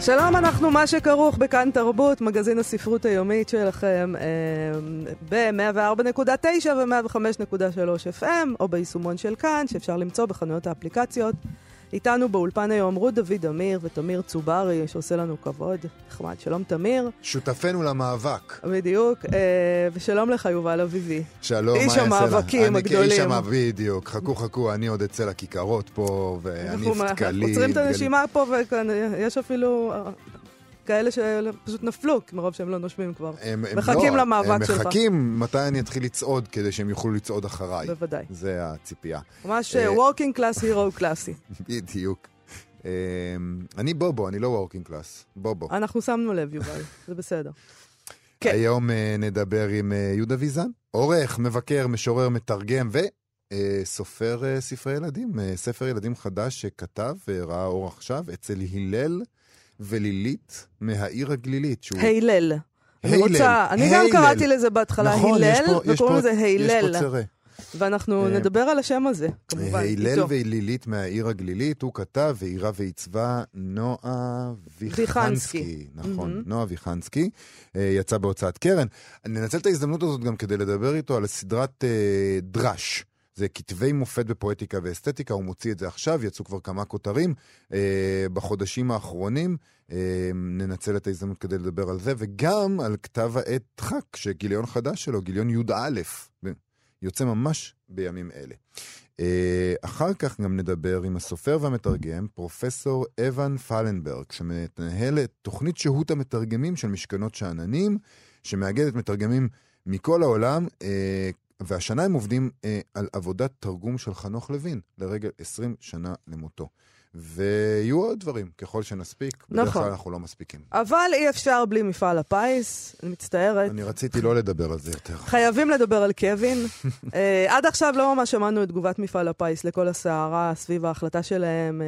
שלום, אנחנו מה שכרוך בכאן תרבות, מגזין הספרות היומית שלכם ב-104.9 ו-105.3 FM, או ביישומון של כאן, שאפשר למצוא בחנויות האפליקציות. איתנו באולפן היום רות דוד אמיר ותמיר צוברי, שעושה לנו כבוד. נחמד, שלום תמיר. שותפינו למאבק. בדיוק, אה, ושלום לך יובל אביבי. שלום, מה איש יעשה לה? המאבקים הגדולים. אני כאיש המאבק, בדיוק. חכו חכו, אני עוד אצא לכיכרות פה, ואניף דקלים. עוצרים את. הנשימה פה, ויש אפילו אה, כאלה שפשוט נפלו, מרוב שהם לא נושמים כבר. הם- הם מחכים לא, למאבק שלך. הם מחכים מתי אני אתחיל לצעוד, כדי שהם יוכלו לצעוד אחריי. בוודאי. זה הציפייה. ממש working class hero קלאסי. בדיוק. אמ, אני בובו, אני לא working class. בובו. אנחנו שמנו לב, יובל, זה בסדר. כן. היום אה, נדבר עם אה, יהודה ויזן, עורך, מבקר, משורר, מתרגם וסופר אה, ספרי ילדים. ספר ילדים חדש שכתב וראה אור עכשיו אצל הלל ולילית מהעיר הגלילית. שהוא... הילל. אני הילל, רוצה, אני גם הילל. קראתי לזה בהתחלה נכון, הלל, וקוראים לזה יש פה הילל. צרה. ואנחנו אה, נדבר על השם הזה, כמובן, הלל איתו. ולילית מהעיר הגלילית, הוא כתב ועירה ועיצבה נועה ויחנסקי. נכון. נועה ויחנסקי. אה, יצא בהוצאת קרן. אני ננצל את ההזדמנות הזאת גם כדי לדבר איתו על סדרת אה, דרש. זה כתבי מופת בפואטיקה ואסתטיקה, הוא מוציא את זה עכשיו, יצאו כבר כמה כותרים אה, בחודשים האחרונים. אה, ננצל את ההזדמנות כדי לדבר על זה, וגם על כתב העת דחק, שגיליון חדש שלו, גיליון י"א, יוצא ממש בימים אלה. אה, אחר כך גם נדבר עם הסופר והמתרגם, פרופסור אבן פלנברג, שמנהל את תוכנית שהות המתרגמים של משכנות שאננים, שמאגדת מתרגמים מכל העולם, אה, והשנה הם עובדים אה, על עבודת תרגום של חנוך לוין, לרגל 20 שנה למותו. ויהיו עוד דברים, ככל שנספיק. בדרך נכון. כלל אנחנו לא מספיקים. אבל אי אפשר בלי מפעל הפיס, אני מצטערת. אני רציתי לא לדבר על זה יותר. חייבים לדבר על קווין. uh, עד עכשיו לא ממש שמענו את תגובת מפעל הפיס לכל הסערה סביב ההחלטה שלהם,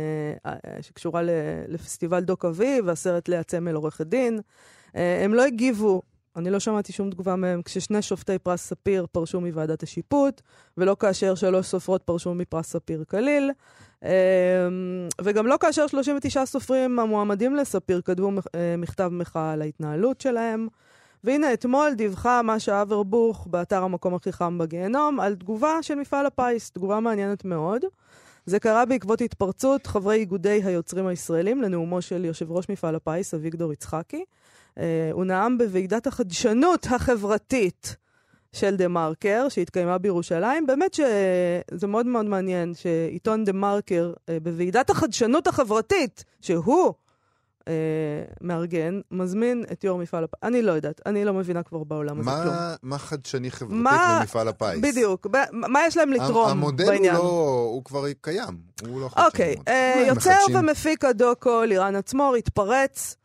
uh, uh, שקשורה לפסטיבל דוק אביב, והסרט לאה צמל עורכת דין. Uh, הם לא הגיבו, אני לא שמעתי שום תגובה מהם, כששני שופטי פרס ספיר פרשו מוועדת השיפוט, ולא כאשר שלוש סופרות פרשו מפרס ספיר כליל. Um, וגם לא כאשר 39 סופרים המועמדים לספיר כתבו uh, מכתב מחאה על ההתנהלות שלהם. והנה, אתמול דיווחה מאשה אברבוך באתר המקום הכי חם בגיהנום על תגובה של מפעל הפיס, תגובה מעניינת מאוד. זה קרה בעקבות התפרצות חברי איגודי היוצרים הישראלים לנאומו של יושב ראש מפעל הפיס, אביגדור יצחקי. אה, הוא נאם בוועידת החדשנות החברתית של דה מרקר, שהתקיימה בירושלים. באמת שזה מאוד מאוד מעניין שעיתון דה מרקר, אה, בוועידת החדשנות החברתית, שהוא אה, מארגן, מזמין את יו"ר מפעל הפיס. אני לא יודעת, אני לא מבינה כבר בעולם הזה כלום. מה, חדשני חברתית מה- במפעל הפיס? בדיוק, ב- מה יש להם לתרום המודל בעניין? הוא לא, הוא כבר קיים, הוא לא חדשני. אוקיי. אה, יוצר? ומפיק הדוקו לירן עצמור התפרץ,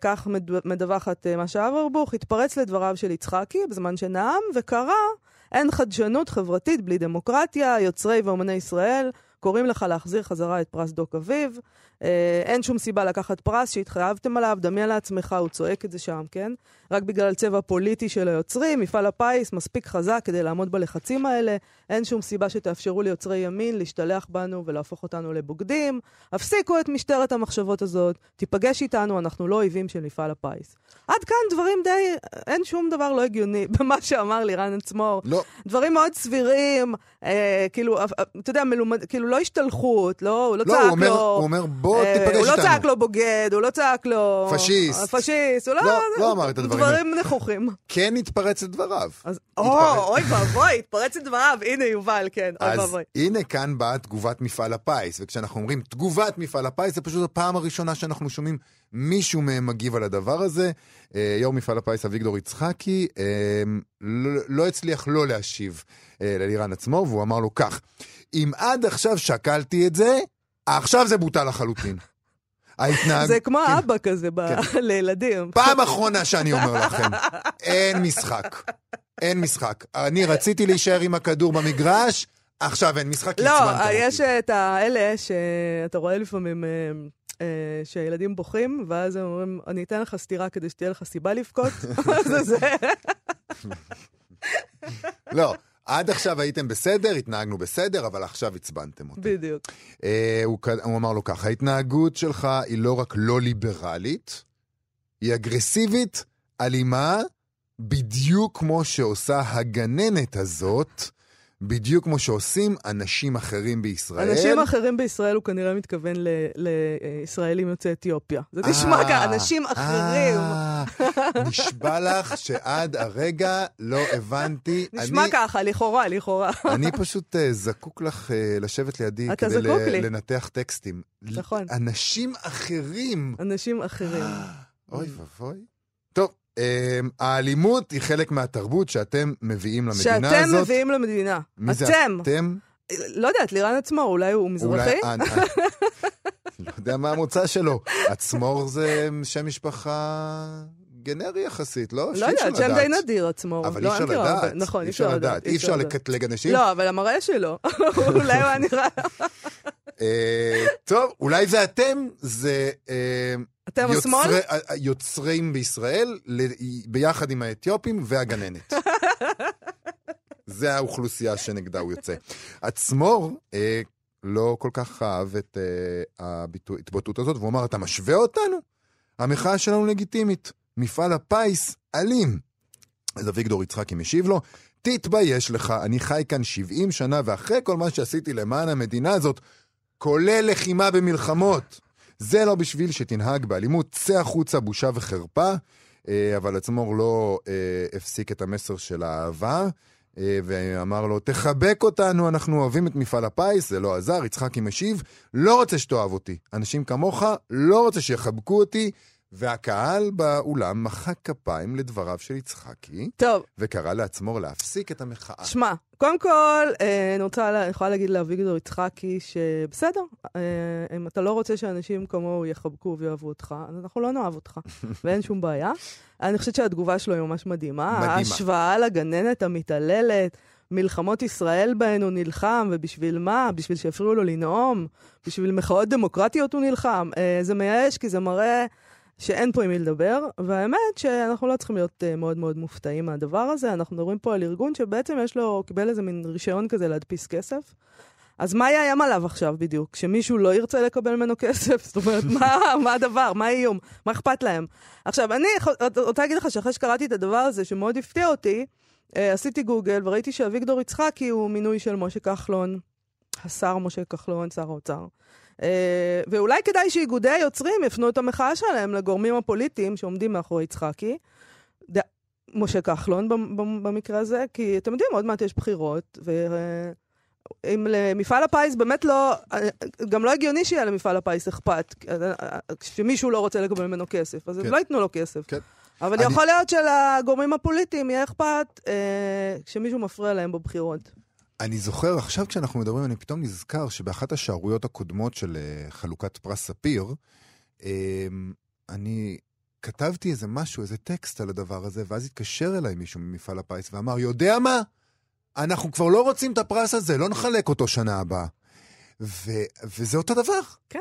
כך מד- מדווחת אה, משה אברבוך, התפרץ לדבריו של יצחקי בזמן שנאם, וקרא, אין חדשנות חברתית בלי דמוקרטיה, יוצרי ואומני ישראל קוראים לך להחזיר חזרה את פרס דוק אביב. אה, אין שום סיבה לקחת פרס שהתחייבתם עליו, דמיין לעצמך, הוא צועק את זה שם, כן? רק בגלל צבע פוליטי של היוצרים, מפעל הפיס מספיק חזק כדי לעמוד בלחצים האלה, אין שום סיבה שתאפשרו ליוצרי ימין להשתלח בנו ולהפוך אותנו לבוגדים. הפסיקו את משטרת המחשבות הזאת, תיפגש איתנו, אנחנו לא אויבים של מפעל הפיס. עד כאן דברים די, אין שום דבר לא הגיוני במה שאמר לירן עצמור. לא, דברים מאוד סבירים, אה, כאילו, אה, אה, אתה יודע, מלומד, כאילו לא השתלחות, לא, הוא לא, לא, צעק הוא אומר, לו... הוא אומר, בוא אה, תיפגש הוא לא איתנו. צעק לו בוגד, הוא לא צעק לו... פשיסט. פשיסט, הוא לא... לא, לא אמר את הדברים דברים נכוחים. כן התפרץ לדבריו. אז. או, אוי ואבוי, התפרץ לדבריו, הנה יובל, כן, אוי אז ואבוי. הנה כאן באה תגובת מפעל הפיס, וכשאנחנו אומרים תגובת מפעל הפיס, זה פשוט הפעם הראשונה שאנחנו שומעים מישהו מהם מגיב על הדבר הזה. אה, יו"ר מפעל הפיס אביגדור יצחקי אה, לא, לא הצליח לא להשיב אה, ללירן עצמו, והוא אמר לו כך, אם עד עכשיו שקלתי את זה, עכשיו זה בוטל לחלוטין. ההתנהג... זה כמו כן. אבא כזה ב- לילדים. פעם אחרונה שאני אומר לכם, אין משחק. אין משחק. אני רציתי להישאר עם הכדור במגרש, עכשיו אין משחק, לא, אותי. יש את האלה שאתה רואה לפעמים... אה, אה, שהילדים בוכים, ואז הם אומרים, אני אתן לך סטירה כדי שתהיה לך סיבה לבכות. זה זה. לא, עד עכשיו הייתם בסדר, התנהגנו בסדר, אבל עכשיו עצבנתם אותי. בדיוק. אה, הוא, הוא אמר לו ככה, ההתנהגות שלך היא לא רק לא ליברלית, היא אגרסיבית, אלימה, בדיוק כמו שעושה הגננת הזאת, בדיוק כמו שעושים אנשים אחרים בישראל. אנשים אחרים בישראל, הוא כנראה מתכוון ל- לישראלים יוצאי אתיופיה. זה נשמע אה, ככה, אנשים אחרים. אה, נשבע לך שעד הרגע לא הבנתי. נשמע אני- ככה, לכאורה, לכאורה. אני פשוט אה, זקוק לך לשבת לידי כדי ל-. לנתח טקסטים. נכון. אנשים אחרים. אנשים אחרים. אוי ואבוי. אה, האלימות היא חלק מהתרבות שאתם מביאים למדינה שאתם הזאת. מביאים למדינה. מי זה אתם. אתם? לא יודעת, לירן עצמו, אולי הוא מזרחי? אולי- אני- לא יודע מה המוצא שלו. עצמור זה שם משפחה גנרי יחסית, לא? לא יודעת, שם. די נדיר עצמו. אבל לא, אי אפשר הרבה. לדעת. נכון, אי אפשר לדעת. אי אפשר לקטלג אנשים. לא, אבל המראה שלו, אולי הוא היה נראה... אה, טוב, אולי זה אתם, זה... אה, אתם יוצרי- השמאל? ה- ה- יוצרים בישראל, ביחד עם האתיופים והגננת. זה האוכלוסייה שנגדה הוא יוצא. עצמור אה, לא כל כך אהב את אה, ההתבטאות הזאת, והוא אמר, אתה משווה אותנו? המחאה שלנו לגיטימית. מפעל הפיס אלים. אז אביגדור יצחקי משיב לו, תתבייש לך, אני חי כאן 70 שנה, ואחרי כל מה שעשיתי למען המדינה הזאת, כולל לחימה במלחמות. זה לא בשביל שתנהג באלימות, צא החוצה, בושה וחרפה. אה, אבל עצמור לא אה, הפסיק את המסר של האהבה, אה, ואמר לו, תחבק אותנו, אנחנו אוהבים את מפעל הפיס, זה לא עזר, יצחקי משיב, לא רוצה שתאהב אותי. אנשים כמוך לא רוצה שיחבקו אותי, והקהל באולם מחא כפיים לדבריו של יצחקי, טוב, וקרא לעצמור להפסיק את המחאה. שמע, קודם כל, אה, אני רוצה, יכולה להגיד לאביגדור יצחקי שבסדר, אה, אם אתה לא רוצה שאנשים כמוהו יחבקו ויאהבו אותך, אז אנחנו לא נאהב אותך, ואין שום בעיה. אני חושבת שהתגובה שלו היא ממש מדהימה. מדהימה. ההשוואה לגננת המתעללת, מלחמות ישראל בהן הוא נלחם, ובשביל מה? בשביל שיפריעו לו לנאום? בשביל מחאות דמוקרטיות הוא נלחם? אה, זה מייאש, כי זה מראה... שאין פה עם מי לדבר, והאמת שאנחנו לא צריכים להיות uh, מאוד מאוד מופתעים מהדבר הזה. אנחנו מדברים פה על ארגון שבעצם יש לו, קיבל איזה מין רישיון כזה להדפיס כסף. אז מה יאיים עליו עכשיו בדיוק? שמישהו לא ירצה לקבל ממנו כסף? זאת אומרת, מה, מה הדבר? מה האיום? מה אכפת להם? עכשיו, אני רוצה להגיד לך שאחרי שקראתי את הדבר הזה, שמאוד הפתיע אותי, אה, עשיתי גוגל וראיתי שאביגדור יצחקי הוא מינוי של משה כחלון, השר משה כחלון, שר האוצר. אה, ואולי כדאי שאיגודי היוצרים יפנו את המחאה שלהם לגורמים הפוליטיים שעומדים מאחורי יצחקי. ד... משה כחלון במ- במ- במקרה הזה, כי אתם יודעים, עוד מעט יש בחירות, ואם למפעל הפיס באמת לא, גם לא הגיוני שיהיה למפעל הפיס אכפת, שמישהו לא רוצה לקבל ממנו כסף, אז כן. הם לא ייתנו לו כסף. כן. אבל אני- יכול להיות שלגורמים הפוליטיים יהיה אכפת אה, כשמישהו מפריע להם בבחירות. אני זוכר, עכשיו כשאנחנו מדברים, אני פתאום נזכר שבאחת השערוריות הקודמות של אה, חלוקת פרס ספיר, אה, אני כתבתי איזה משהו, איזה טקסט על הדבר הזה, ואז התקשר אליי מישהו ממפעל הפיס ואמר, יודע מה? אנחנו כבר לא רוצים את הפרס הזה, לא נחלק אותו שנה הבאה. ו- וזה אותו דבר. כן.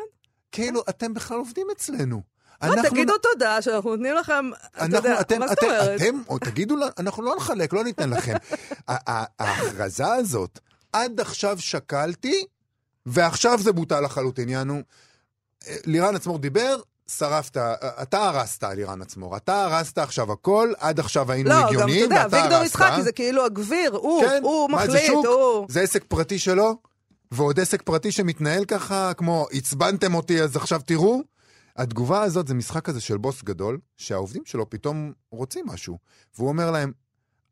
כאילו, אתם בכלל עובדים אצלנו. לא, תגידו תודה שאנחנו נותנים לכם, אתה אנחנו, יודע, אתם, מה זאת אומרת? אתם, או תגידו לנו, אנחנו לא נחלק, לא ניתן לכם. ההכרזה הזאת, עד עכשיו שקלתי, ועכשיו זה בוטל לחלוטין. יענו, אה, לירן עצמור דיבר, שרפת, אה, אתה הרסת, לירן עצמור. אתה הרסת עכשיו הכל, עד עכשיו היינו לא, גם אתה הגיוניים, יודע, ואתה אביגדור הרסת. יצחקי זה כאילו הגביר, הוא, כן, הוא מה, זה מחליט, שוק? הוא... זה עסק פרטי שלו, ועוד עסק פרטי שמתנהל ככה, כמו עצבנתם אותי אז עכשיו תראו. התגובה הזאת זה משחק כזה של בוס גדול, שהעובדים שלו פתאום רוצים משהו. והוא אומר להם,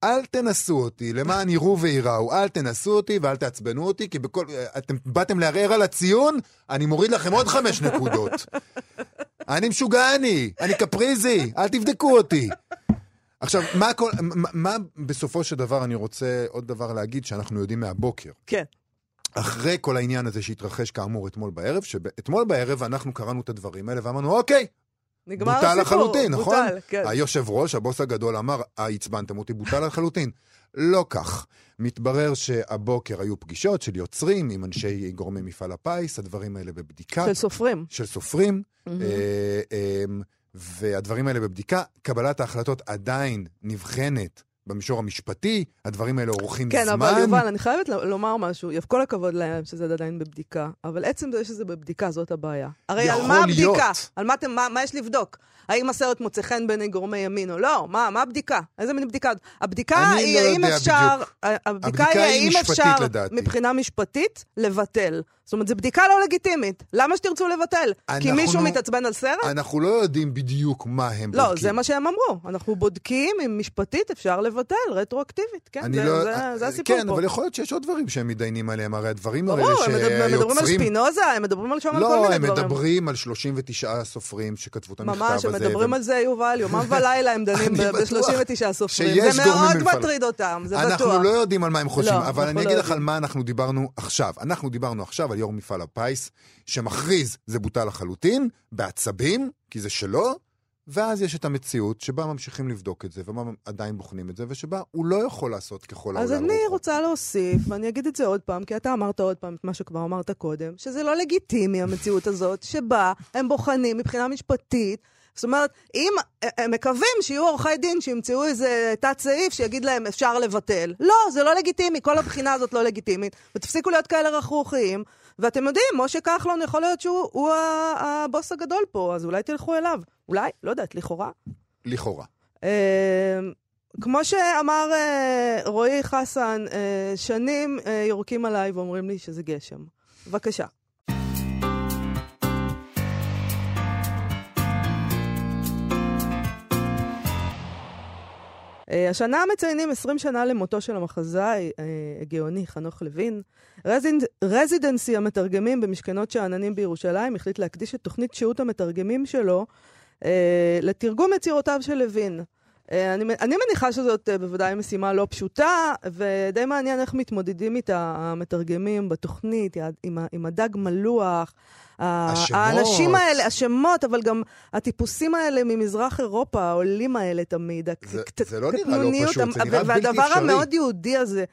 אל תנסו אותי, למען יראו וייראו, אל תנסו אותי ואל תעצבנו אותי, כי בכל... אתם באתם לערער על הציון, אני מוריד לכם עוד חמש נקודות. אני משוגע אני, אני קפריזי, אל תבדקו אותי. עכשיו, מה, כל, מה, מה בסופו של דבר אני רוצה עוד דבר להגיד שאנחנו יודעים מהבוקר? כן. אחרי כל העניין הזה שהתרחש כאמור אתמול בערב, שאתמול בערב אנחנו קראנו את הדברים האלה ואמרנו, אוקיי, נגמר בוטל הסיפור. לחלוטין, נכון? בוטל, כן. היושב ראש, הבוס הגדול, אמר, אה, עצבנתם אותי, בוטל לחלוטין. לא כך. מתברר שהבוקר היו פגישות של יוצרים עם אנשי גורמי מפעל הפיס, הדברים האלה בבדיקה. של סופרים. של סופרים, מהמם. אה, אה, והדברים האלה בבדיקה. קבלת ההחלטות עדיין נבחנת במישור המשפטי, הדברים האלה אורכים כן, זמן. אבל יובל, אני חייבת לומר משהו. כל הכבוד להם שזה עדיין בבדיקה, אבל עצם זה שזה בבדיקה, זאת הבעיה. הרי על מה הבדיקה? להיות. על מה, אתם, מה, מה יש לבדוק? האם הסרט מוצא חן בעיני גורמי ימין או לא? מה, מה הבדיקה? איזה מין בדיקה? הבדיקה היא לא האם אפשר... בדיוק. הבדיקה הבדיקה היא האם אפשר, לדעתי. מבחינה משפטית, לבטל. זאת אומרת, זו בדיקה לא לגיטימית. למה שתרצו לבטל? כי אנחנו מישהו לא- מתעצבן על סרט? אנחנו לא יודעים בדיוק מה הם לא, בודקים. זה מה שהם אמרו. אנחנו בודקים אם משפטית אפשר לבטל רטרואקטיבית. כן, זה, לא- זה, זה הסיפור כן, פה. אבל יכול להיות שיש עוד דברים שהם מתדיינים עליהם, הרי הדברים האלה ברור, הם מדבר- הם מדברים על. ספינוזה, הם מדברים על שם על כל לא, מיני הם דברים. מדברים על 39 סופרים שכתבו את המכתב הזה. ממש, הם מדברים על זה, יובל, יומם ולילה הם דנים אני בטוח ב-39 סופרים. זה מאוד מטריד אותם, זה בטוח. אנחנו לא יודעים על מה הם חושבים, לא, אבל אני לא אגיד לך. על מה אנחנו דיברנו עכשיו. אנחנו דיברנו עכשיו על יו"ר מפעל הפיס, שמכריז זה בוטל לחלוטין, בעצבים, כי זה שלו, ואז יש את המציאות שבה ממשיכים לבדוק את זה, ומה עדיין בוחנים את זה, ושבה הוא לא יכול לעשות ככל אז העולה על אני רוחו. רוצה להוסיף, ואני אגיד את זה עוד פעם, כי אתה אמרת עוד פעם את מה שכבר אמרת קודם, שזה לא לגיטימי המציאות הזאת, שבה הם בוחנים מבחינה משפטית. זאת אומרת, אם הם מקווים שיהיו עורכי דין שימצאו איזה תת-סעיף שיגיד להם אפשר לבטל. לא, זה לא לגיטימי, כל הבחינה הזאת לא לגיטימית. ותפסיקו להיות כאלה רכרוכיים. ואתם יודעים, משה כחלון יכול להיות שהוא הבוס הגדול פה, אז אולי תלכו אליו. אולי, לא יודעת, לכאורה. לכאורה. אה, כמו שאמר אה, רועי חסן, אה, שנים אה, יורקים עליי ואומרים לי שזה גשם. בבקשה. השנה מציינים 20 שנה למותו של המחזאי אה, הגאוני חנוך לוין. רזיד, רזידנסי המתרגמים במשכנות שאננים בירושלים החליט להקדיש את תוכנית שהות המתרגמים שלו אה, לתרגום יצירותיו של לוין. אה, אני, אני מניחה שזאת אה, בוודאי משימה לא פשוטה, ודי מעניין איך מתמודדים איתה המתרגמים בתוכנית, עם, עם הדג מלוח. השמות. האנשים האלה, השמות, אבל גם הטיפוסים האלה ממזרח אירופה, העולים האלה תמיד. זה- הקט- זה לא נראה לא הקטנוניות, פשוט, זה נראה בלתי והדבר אפשרי. המאוד יהודי הזה.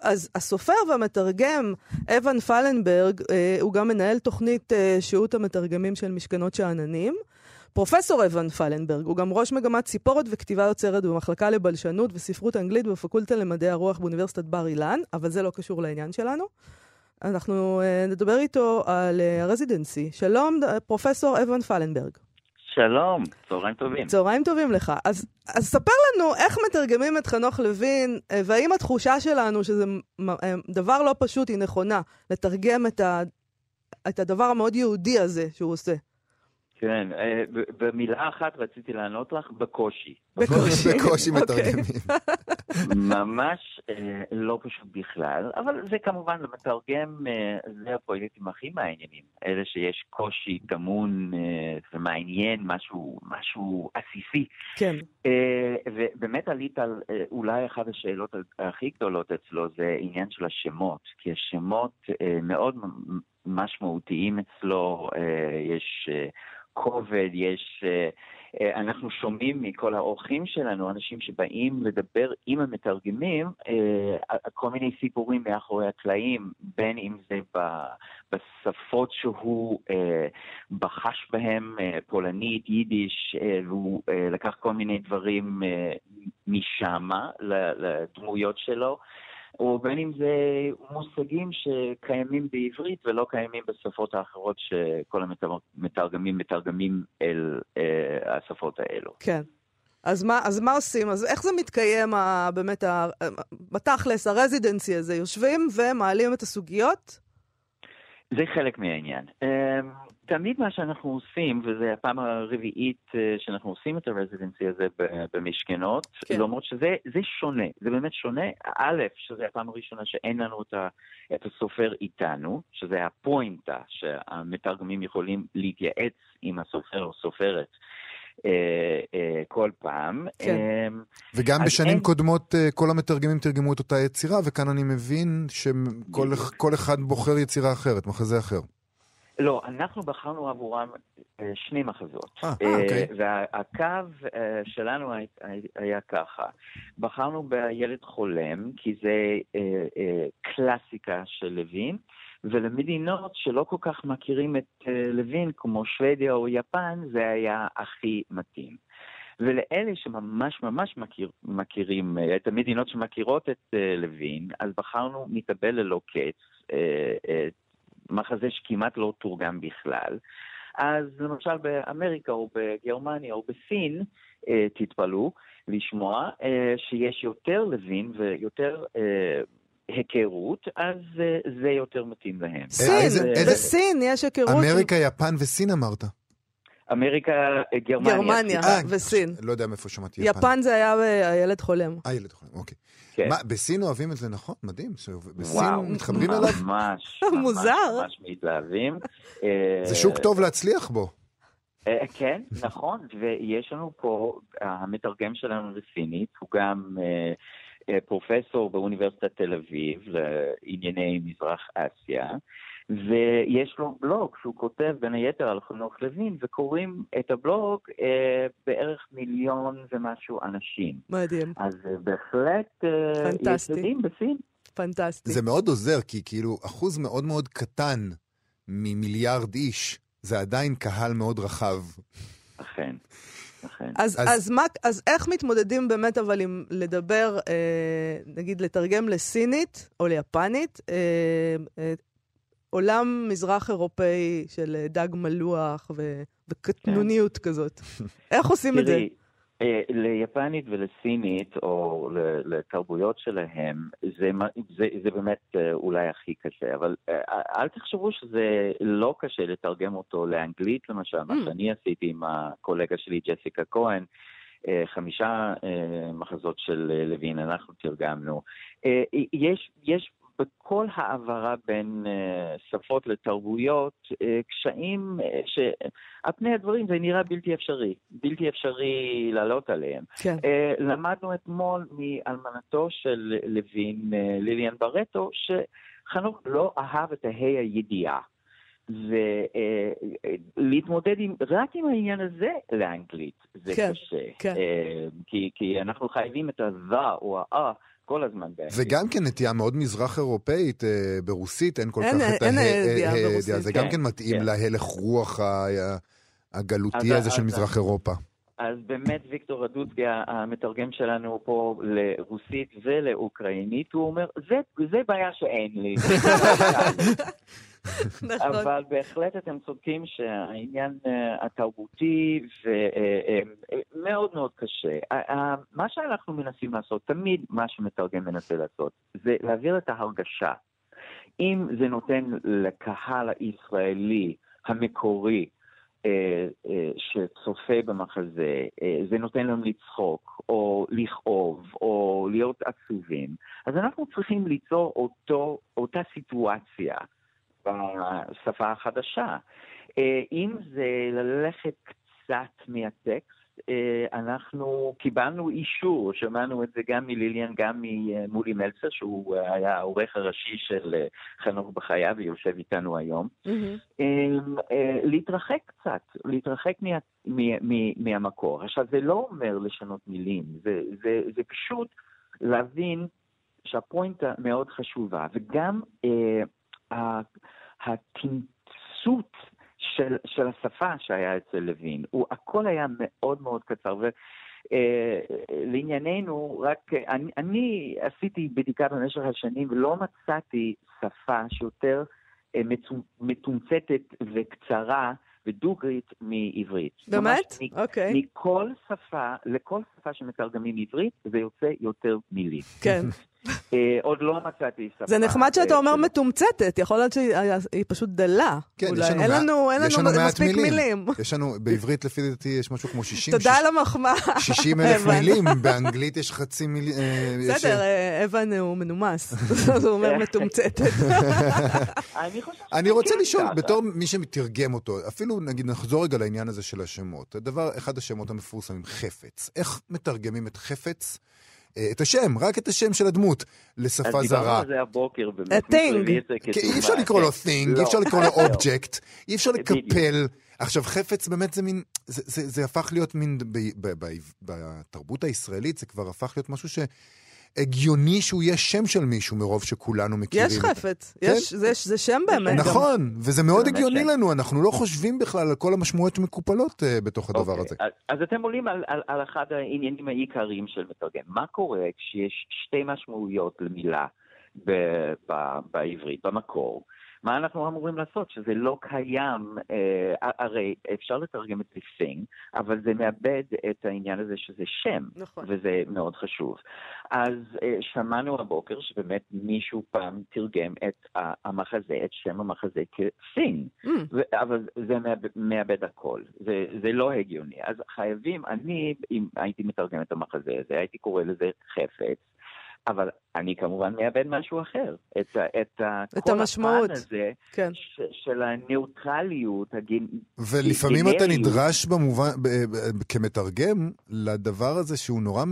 אז הסופר והמתרגם, אבן פלנברג, אה, הוא גם מנהל תוכנית אה, שהות המתרגמים של משכנות שאננים. פרופסור אבן פלנברג, הוא גם ראש מגמת ציפורת וכתיבה יוצרת במחלקה לבלשנות וספרות אנגלית בפקולטה למדעי הרוח באוניברסיטת בר אילן, אבל זה לא קשור לעניין שלנו. אנחנו אה, נדבר איתו על אה, הרזידנסי. שלום, ד- פרופסור אבן פלנברג. שלום, צהריים טובים. צהריים טובים לך. אז, אז ספר לנו איך מתרגמים את חנוך לוין, אה, והאם התחושה שלנו שזה אה, דבר לא פשוט היא נכונה, לתרגם את, ה, את הדבר המאוד יהודי הזה שהוא עושה. כן, אה, במילה אחת רציתי לענות לך, בקושי. בקושי. בקושי אוקיי. מתרגמים. ממש אה, לא פשוט בכלל, אבל זה כמובן למתרגם, אה, זה הפרויקטים הכי מעניינים. אלה שיש קושי טמון ומעניין, משהו, משהו עסיסי. כן. ובאמת עלית על אולי אחת השאלות הכי גדולות אצלו זה עניין של השמות, כי השמות מאוד משמעותיים אצלו, אה, יש אה, כובד, יש... אה, אנחנו שומעים מכל האורחים שלנו, אנשים שבאים לדבר עם המתרגמים, כל מיני סיפורים מאחורי הקלעים, בין אם זה בשפות שהוא בחש בהם, פולנית, יידיש, והוא לקח כל מיני דברים משמה לדמויות שלו. או בין אם זה מושגים שקיימים בעברית ולא קיימים בשפות האחרות שכל המתרגמים מתרגמים אל אה, השפות האלו. כן. אז מה, אז מה עושים? אז איך זה מתקיים, ה, באמת, ה, בתכלס, הרזידנסי הזה? יושבים ומעלים את הסוגיות? זה חלק מהעניין. אמ, תמיד מה שאנחנו עושים, וזו הפעם הרביעית אה, שאנחנו עושים את הרזידנסי הזה ב- במשכנות, כן. למרות שזה זה שונה, זה באמת שונה. א', שזו הפעם הראשונה שאין לנו את, ה, את הסופר איתנו, שזה הפוינטה, שהמתרגמים יכולים להתייעץ עם הסופר או סופרת. אה, אה, כל פעם. כן. אה, וגם בשנים אין- קודמות כל המתרגמים תרגמו את אותה יצירה, וכאן אני מבין שכל כל אחד בוחר יצירה אחרת, מחזה אחר. לא, אנחנו בחרנו עבורם אה, שני מחזות. אה, אה, אוקיי. והקו אה, שלנו היה- ככה, בחרנו בילד חולם, כי זה קלאסיקה של לוין, ולמדינות שלא כל כך מכירים את לוין, כמו שוודיה או יפן, זה היה הכי מתאים. ולאלה שממש ממש מכיר, מכירים, את המדינות שמכירות את לוין, אז בחרנו מתאבל ללא קץ, אה, מחזה שכמעט לא תורגם בכלל. אז למשל באמריקה או בגרמניה או בסין, אה, תתפלאו לשמוע אה, שיש יותר לוין ויותר אה, היכרות, אז אה, זה יותר מתאים להם. סין, איזה- איזה- בסין יש היכרות. אמריקה, יפן וסין אמרת. אמריקה, אה, גרמניה. גרמניה. אה, וסין. לא יודע מאיפה שמעתי יפן. יפן זה היה אה, הילד חולם. אה, ילד חולם, אוקיי. כן. מה, בסין אוהבים את זה, נכון? מדהים. בסין וואו, מתחברים אליו? ממש, מוזר. ממש, ממש מתלהבים. זה שוק טוב להצליח בו. כן, נכון, ויש לנו פה, המתרגם שלנו לסינית, הוא גם פרופסור באוניברסיטת תל אביב לענייני מזרח אסיה, ויש לו בלוג שהוא כותב בין היתר על חנוך לוין, וקוראים את הבלוג אה, בערך מיליון ומשהו אנשים. מדהים, אז אה, בהחלט אה, יש. יודעים בסין. פנטסטי. זה מאוד עוזר, כי כאילו אחוז מאוד מאוד קטן ממיליארד איש, זה עדיין קהל מאוד רחב. אכן, אכן. אז, אז- אז... אז, מה, אז איך מתמודדים באמת אבל עם לדבר, אה, נגיד לתרגם לסינית או ליפנית, אה, אה, עולם מזרח אירופאי של אה, דג מלוח ו, וקטנוניות כזאת. איך עושים את זה? אה, ליפנית ולסינית, או לתרבויות שלהם, זה, מה- זה, זה באמת אה, אולי הכי קשה, אבל אל תחשבו שזה לא קשה לתרגם אותו לאנגלית, למשל, מה Mm. שאני עשיתי עם הקולגה שלי, ג'סיקה כהן. חמישה מחזות של לוין, אנחנו תרגמנו. יש, יש בכל העברה בין אה, שפות לתרבויות אה, קשיים אה, שעל פני הדברים זה נראה בלתי אפשרי, בלתי אפשרי לעלות עליהם. כן. למדנו אתמול מאלמנתו של לוין, ליליאן ברטו, שחנוך לא אהב את ההי הידיעה. ולהתמודד עם, רק עם העניין הזה לאנגלית זה כן, קשה. כן. כי, כי אנחנו חייבים את ה-the או ה-אה כל הזמן באנגלית. וגם כן נטייה מאוד מזרח אירופאית, אה, ברוסית אין כל אין- כך את אין הה- ידיעה הה- ברוסית. זה גם כן, כן מתאים כן. להלך רוח ה- הגלותי אז- הזה של אז- מזרח אירופה. אז באמת ויקטור רדוצקי, המתרגם שלנו פה לרוסית ולאוקראינית, הוא אומר, זה, זה בעיה שאין לי. נכון. אבל בהחלט אתם צודקים שהעניין אה, התרבותי ומאוד מאוד קשה. ה- ה- מה שאנחנו מנסים לעשות, תמיד מה שמתרגם מנסה לעשות, זה להעביר את ההרגשה. אם זה נותן לקהל הישראלי המקורי, אה, אה, שצופה במחזה, אה, זה נותן להם לצחוק, או לכאוב, או להיות עצובים, אז אנחנו צריכים ליצור אותו, אותה סיטואציה בשפה החדשה. אה, אם זה ללכת קצת מהטקסט, אה, אנחנו קיבלנו אישור, שמענו את זה גם מליליאן, גם ממולי מלצר, שהוא היה העורך הראשי של אה, חנוך בחייו ויושב איתנו היום. אה, להתרחק קצת, להתרחק מה, מה, מה, מהמקור. עכשיו, זה לא אומר לשנות מילים, זה, זה, זה פשוט להבין שהפוינטה מאוד חשובה, וגם התמצות של, של השפה שהיה אצל לוין, הוא, הכל היה מאוד מאוד קצר. ו, אה, לענייננו, רק אני, אני עשיתי בדיקה במשך השנים ולא מצאתי שפה שיותר אה, מתומצתת וקצרה ודוגרית מעברית. באמת? אוקיי. מכל שפה, לכל שפה שמתרגמים עברית, זה יוצא יותר מילים. כן. אה, עוד לא מצאתי שפה. זה נחמד שאתה אה, אומר שלא. מתומצתת, יכול להיות שהיא פשוט דלה. כן, אולי. יש לנו אין מעט- לנו, אין יש לנו מספיק מילים. יש לנו, בעברית לפי דעתי יש משהו כמו 60, תודה על המחמאה. 60 אלף. מילים, באנגלית יש חצי מילים. בסדר, אה, אבן הוא מנומס, אז הוא אומר מתומצתת. אני רוצה לשאול. בתור מי שמתרגם אותו, אפילו נגיד נחזור רגע לעניין הזה של השמות. הדבר, אחד השמות המפורסמים, חפץ. איך מתרגמים את חפץ, אה, את השם, רק את השם של הדמות, לשפה אז דיברנו זרה? על זה הבוקר, באמת. אי אפשר לקרוא לו כן. thing, לא. אי אפשר לקרוא לו לא. object, אי אפשר. לקפל. עכשיו, חפץ באמת זה מין, זה, זה, זה הפך להיות מין, ב, ב, ב, בתרבות הישראלית זה כבר הפך להיות משהו שהגיוני שהוא יהיה שם של מישהו מרוב שכולנו מכירים. יש חפץ, יש- זה- זה שם באמת. גם. נכון, וזה מאוד הגיוני שם. לנו, אנחנו לא חושבים בכלל על כל המשמעויות שמקופלות אה, בתוך הדבר אוקיי, הזה. אז, אז אתם עולים על, על, על אחד העניינים העיקריים של מתרגם. מה קורה כשיש שתי משמעויות למילה ב, ב, בעברית, במקור? מה אנחנו אמורים לעשות? שזה לא קיים, אה, הרי אפשר לתרגם את thing, אבל זה מאבד את העניין הזה שזה שם, נכון. וזה מאוד חשוב. אז אה, שמענו הבוקר שבאמת מישהו פעם תרגם את המחזה, את שם המחזה כ-thing. Mm, ו- אבל זה מאבד, מאבד הכל, זה, זה לא הגיוני. אז חייבים, אני, אם הייתי מתרגם את המחזה הזה, הייתי קורא לזה חפץ, אבל אני כמובן מאבד משהו אחר. את, את, את כל המשמעות. הפן הזה כן. ש, של הניוטרליות, הגן... ולפעמים אתה גנריות. נדרש במובן, ב- ב- כמתרגם לדבר הזה שהוא נורא,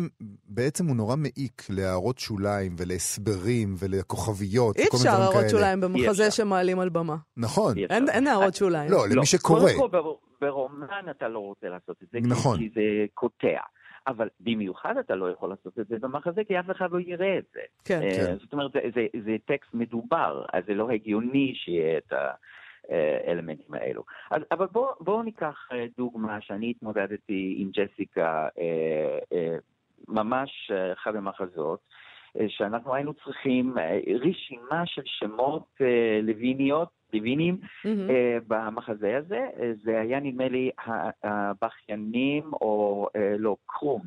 בעצם הוא נורא מעיק להערות שוליים ולהסברים ולכוכביות. אי אפשר הערות. שוליים במחזה אפשר. שמעלים על במה. נכון. אין אין הערות שוליים. לא, למי שקורא. קודם כל בר- ברומן אתה לא רוצה לעשות את זה, נכון. כי זה קוטע. אבל במיוחד אתה לא יכול לעשות את זה במחזה, כי אף אחד לא יראה את זה. כן. אה, כן. זאת אומרת, זה, זה, זה טקסט מדובר, אז זה לא הגיוני שיהיה את האלמנטים האלו. אז, אבל בואו בוא ניקח אה, דוגמה שאני התמודדתי עם ג'סיקה אה, אה, ממש אה, אחד המחזות, אה, שאנחנו היינו צריכים אה, רשימה של שמות אה, לווינים, מהמם. אה, במחזה הזה, אה, זה היה נדמה לי הבכיינים או אה, לא, קרום.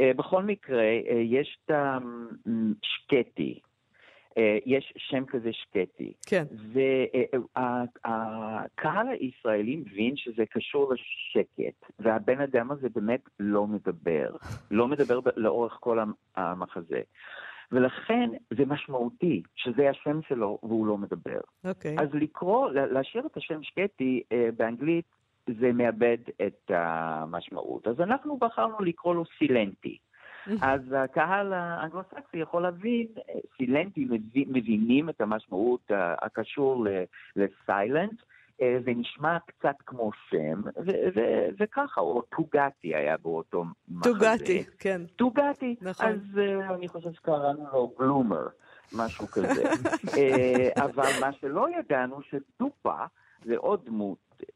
אה, בכל מקרה, אה, יש את השקטי, אה, יש שם כזה שקטי. כן. והקהל הישראלי מבין שזה קשור לשקט, והבן אדם הזה באמת לא מדבר, לא מדבר לאורך כל המ- המחזה. ולכן זה משמעותי שזה השם שלו והוא לא מדבר. אוקיי. אז לקרוא, לה- להשאיר את השם שקטי אה, באנגלית, זה מאבד את המשמעות. אז אנחנו בחרנו לקרוא לו סילנטי. אז הקהל האנגלוסקסי יכול להבין, אה, סילנטי מבינים את המשמעות אה, הקשור לסיילנט, זה נשמע קצת כמו שם, ו- ו- וככה, או טוגתי היה באותו מחזה. טוגתי, כן. טוגתי. נכון. אז uh, אני חושב שקראנו לו גלומר, משהו כזה. uh, אבל מה שלא ידענו, שדופה זה עוד דמות uh,